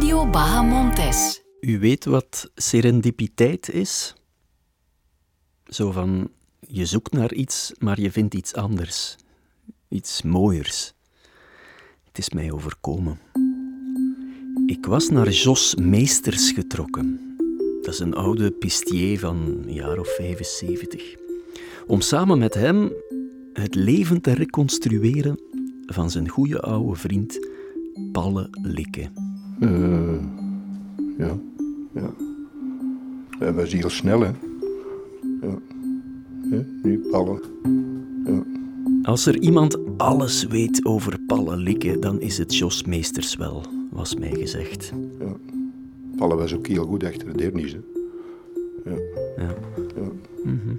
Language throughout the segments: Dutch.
Radio. U weet wat serendipiteit is? Zo van, je zoekt naar iets, maar je vindt iets anders. Iets mooiers. Het is mij overkomen. Ik was naar Jos Meesters getrokken. Dat is een oude pistier van een jaar of 75. Om samen met hem het leven te reconstrueren van zijn goede oude vriend Palle Likke. Uh, ja, ja. Hij was heel snel, hè. Ja. ja nu Palle. Ja. Als er iemand alles weet over Palle Likke, dan is het Jos Meesters wel, was mij gezegd. Ja. Palle was ook heel goed achter de dernies, hè. Ja. Ja. Mm -hmm.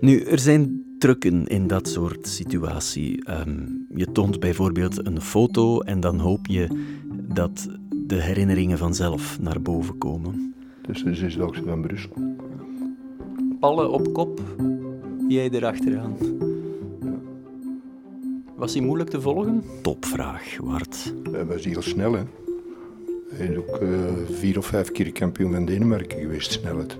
Nu, er zijn trucken in dat soort situatie. Um, je toont bijvoorbeeld een foto en dan hoop je dat de herinneringen vanzelf naar boven komen. Dus de zesdaagse van Brussel. Palle op kop, jij erachteraan. Ja. Was hij moeilijk te volgen? Topvraag, Wart. Hij was heel snel, hè. Hij is ook uh, vier of vijf keer kampioen van Denemarken geweest, snelheid.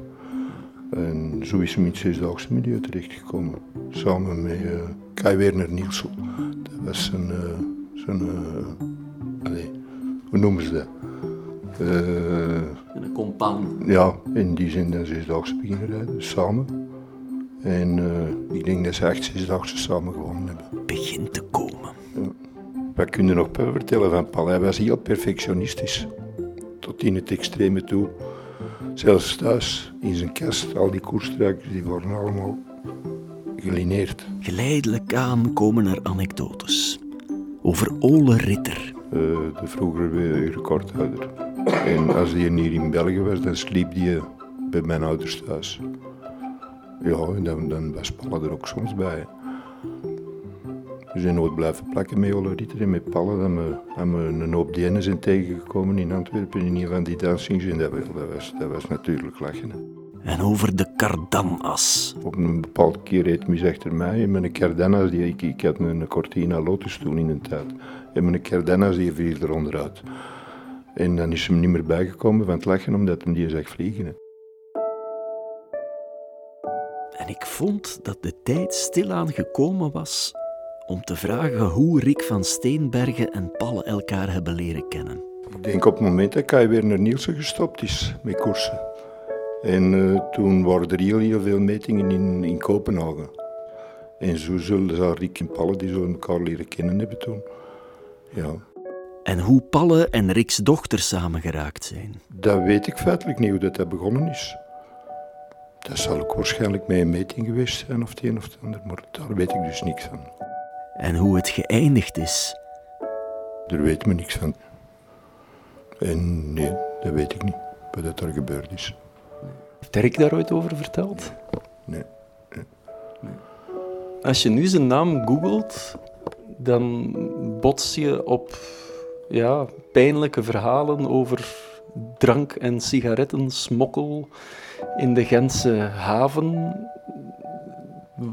En zo is hem in het zesdaagse milieu terechtgekomen. Samen met uh, Kai Werner Nielsen. Dat was zijn... Uh, zijn uh, allez, hoe noemen ze dat? een compaan. Ja, in die zin dat zesdaagse beginnen rijden, samen. En ik denk dat ze echt zesdaagse samen gewonnen hebben. Begint te komen. Ja. Wat kun je nog vertellen van Paul? Hij was heel perfectionistisch. Tot in het extreme toe. Zelfs thuis, in zijn kast, al die koerstruikers, die worden allemaal gelineerd. Geleidelijk aan komen er anekdotes. Over Ole Ritter. Uh, de vroegere recordhouder. En als hij hier in België was, dan sliep hij bij mijn ouders thuis. Ja, en dan, dan was Palle er ook soms bij. We zijn nooit blijven plakken met Ole Ritter en met Palle. Dan we, we een hoop DN's zijn tegengekomen in Antwerpen in een van die dansings. En dat, dat, dat was natuurlijk lachen. En over de kardanas. Op een bepaalde keer reed mis achter mij en mijn kardanas, die, ik, ik had een Cortina Lotus toen in een tijd. En mijn kardanas die viel er onderuit. En dan is hem niet meer bijgekomen van het lachen omdat hij die zag vliegen. En ik vond dat de tijd stilaan gekomen was om te vragen hoe Rick van Steenbergen en Palle elkaar hebben leren kennen. Ik denk op het moment dat Kai weer naar Nielsen gestopt is met koersen. En uh, toen waren er heel, heel veel metingen in, in Kopenhagen. En zo zullen Rick en Palle die zullen elkaar leren kennen hebben toen. Ja. En hoe Palle en Rick's dochter samengeraakt zijn? Dat weet ik feitelijk niet, hoe dat, dat begonnen is. Dat zal ook waarschijnlijk met een meting geweest zijn, of het een of het ander, maar daar weet ik dus niks van. En hoe het geëindigd is? Daar weet men niks van. En nee, dat weet ik niet, wat er gebeurd is. Heeft Rick daar ooit over verteld? Nee. nee. nee. Als je nu zijn naam googelt, dan bots je op ja, pijnlijke verhalen over drank- en sigarettensmokkel in de Gentse haven.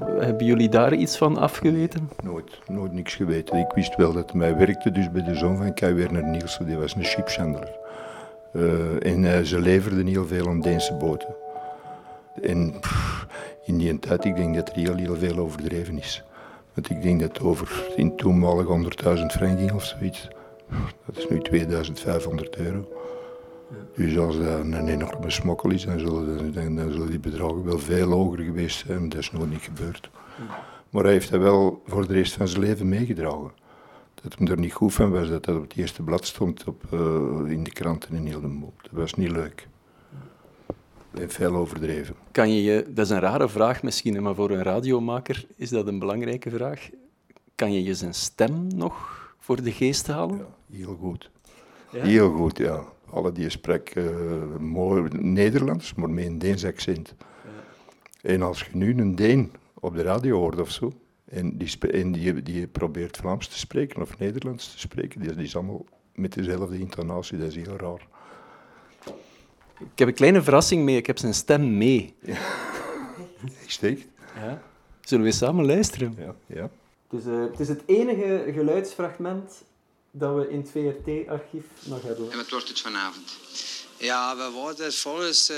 Hebben jullie daar iets van afgeweten? Nooit, nooit niks geweten. Ik wist wel dat hij werkte dus bij de zoon van Kai Werner Nielsen, die was een schipshandelaar. Uh, en uh, ze leverden heel veel aan Deense boten. En in die tijd, ik denk dat er heel, heel veel overdreven is. Want ik denk dat over in toenmalig 100.000 frank of zoiets. Dat is nu 2500 euro. Dus als dat een enorme smokkel is, dan zullen, dan, dan zullen die bedragen wel veel hoger geweest zijn. Dat is nog niet gebeurd. Maar hij heeft dat wel voor de rest van zijn leven meegedragen. Dat hem er niet goed van was, dat dat op het eerste blad stond op, uh, in de kranten in heel de boel. Dat was niet leuk. En veel overdreven. Kan je je, dat is een rare vraag misschien, maar voor een radiomaker is dat een belangrijke vraag. Kan je je zijn stem nog voor de geest halen? Ja, heel goed. Ja? Heel goed, ja. Alle die spreken uh, mooi Nederlands, maar met een Deens accent. Ja. En als je nu een Deen op de radio hoort of zo, en die, en die, die probeert Vlaams te spreken of Nederlands te spreken, die is allemaal met dezelfde intonatie, dat is heel raar. Ik heb een kleine verrassing mee, ik heb zijn stem mee. Ja. Echt? Ja. Zullen we samen luisteren? Ja. ja. Het, is, uh, het is het enige geluidsfragment dat we in het VRT-archief nog hebben. En wat wordt het vanavond? Ja, we worden volgens uh,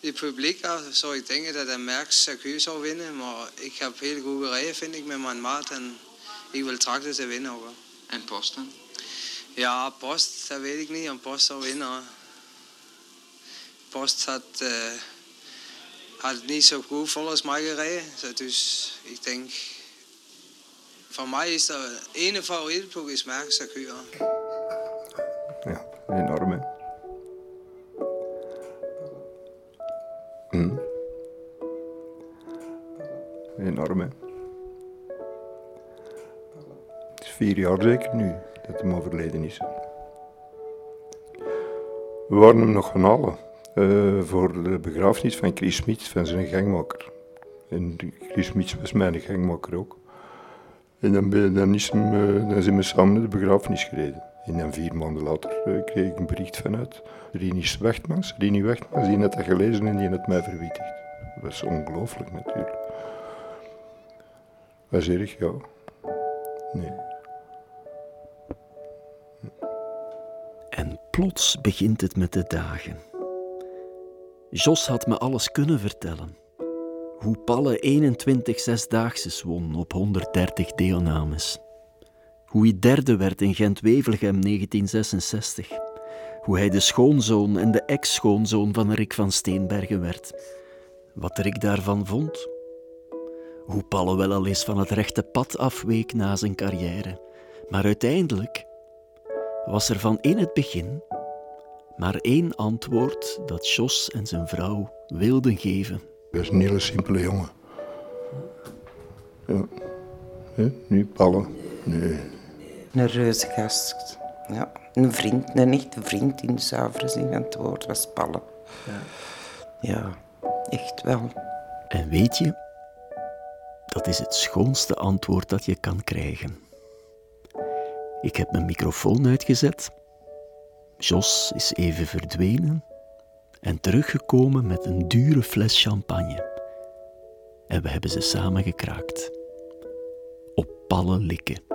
het publiek af zou ik denken dat de Merckx CQ zou winnen. Maar ik heb heel goede rijden, vind ik, met mijn maat. En ik wil trachten te winnen ook. En Post dan? Ja, Post, dat weet ik niet. En Post zou winnen. Post had, uh, had niet zo goed volgens mij gereden. Dus ik denk... Voor mij is de ene favoriete ploeg is Merckx CQ. Ja, enorm hè. Hm. Het is vier jaar zeker nu dat hij overleden is. We waren hem nog gaan halen uh, voor de begrafenis van Chris Smits, van zijn gangmaker. En Chris Smits was mijn gangmaker ook. En dan, dan, is hem, uh, dan zijn we samen naar de begrafenis gereden. En dan vier maanden later uh, kreeg ik een bericht vanuit Rini Wechtmans. Rini Wechtmans, die had dat gelezen en die had mij verwittigd. Dat was ongelooflijk natuurlijk. Was erg, ja. Nee. En plots begint het met de dagen. Jos had me alles kunnen vertellen. Hoe Palle 21 zesdaagses won op 130 deelnames. Hoe hij derde werd in Gent-Wevelgem 1966. Hoe hij de schoonzoon en de ex-schoonzoon van Rick van Steenbergen werd. Wat Rick daarvan vond. Hoe Palle wel al eens van het rechte pad afweek na zijn carrière. Maar uiteindelijk was er van in het begin maar één antwoord dat Jos en zijn vrouw wilden geven. Hij is een hele simpele jongen. Ja. Niet ballen. Nee. Een reuze gast. Ja. Een vriend, een echte vriend in de zuivere zin van het woord was Palle. Ja. ja, echt wel. En weet je, dat is het schoonste antwoord dat je kan krijgen. Ik heb mijn microfoon uitgezet. Jos is even verdwenen en teruggekomen met een dure fles champagne. En we hebben ze samen gekraakt. Op pallen likken.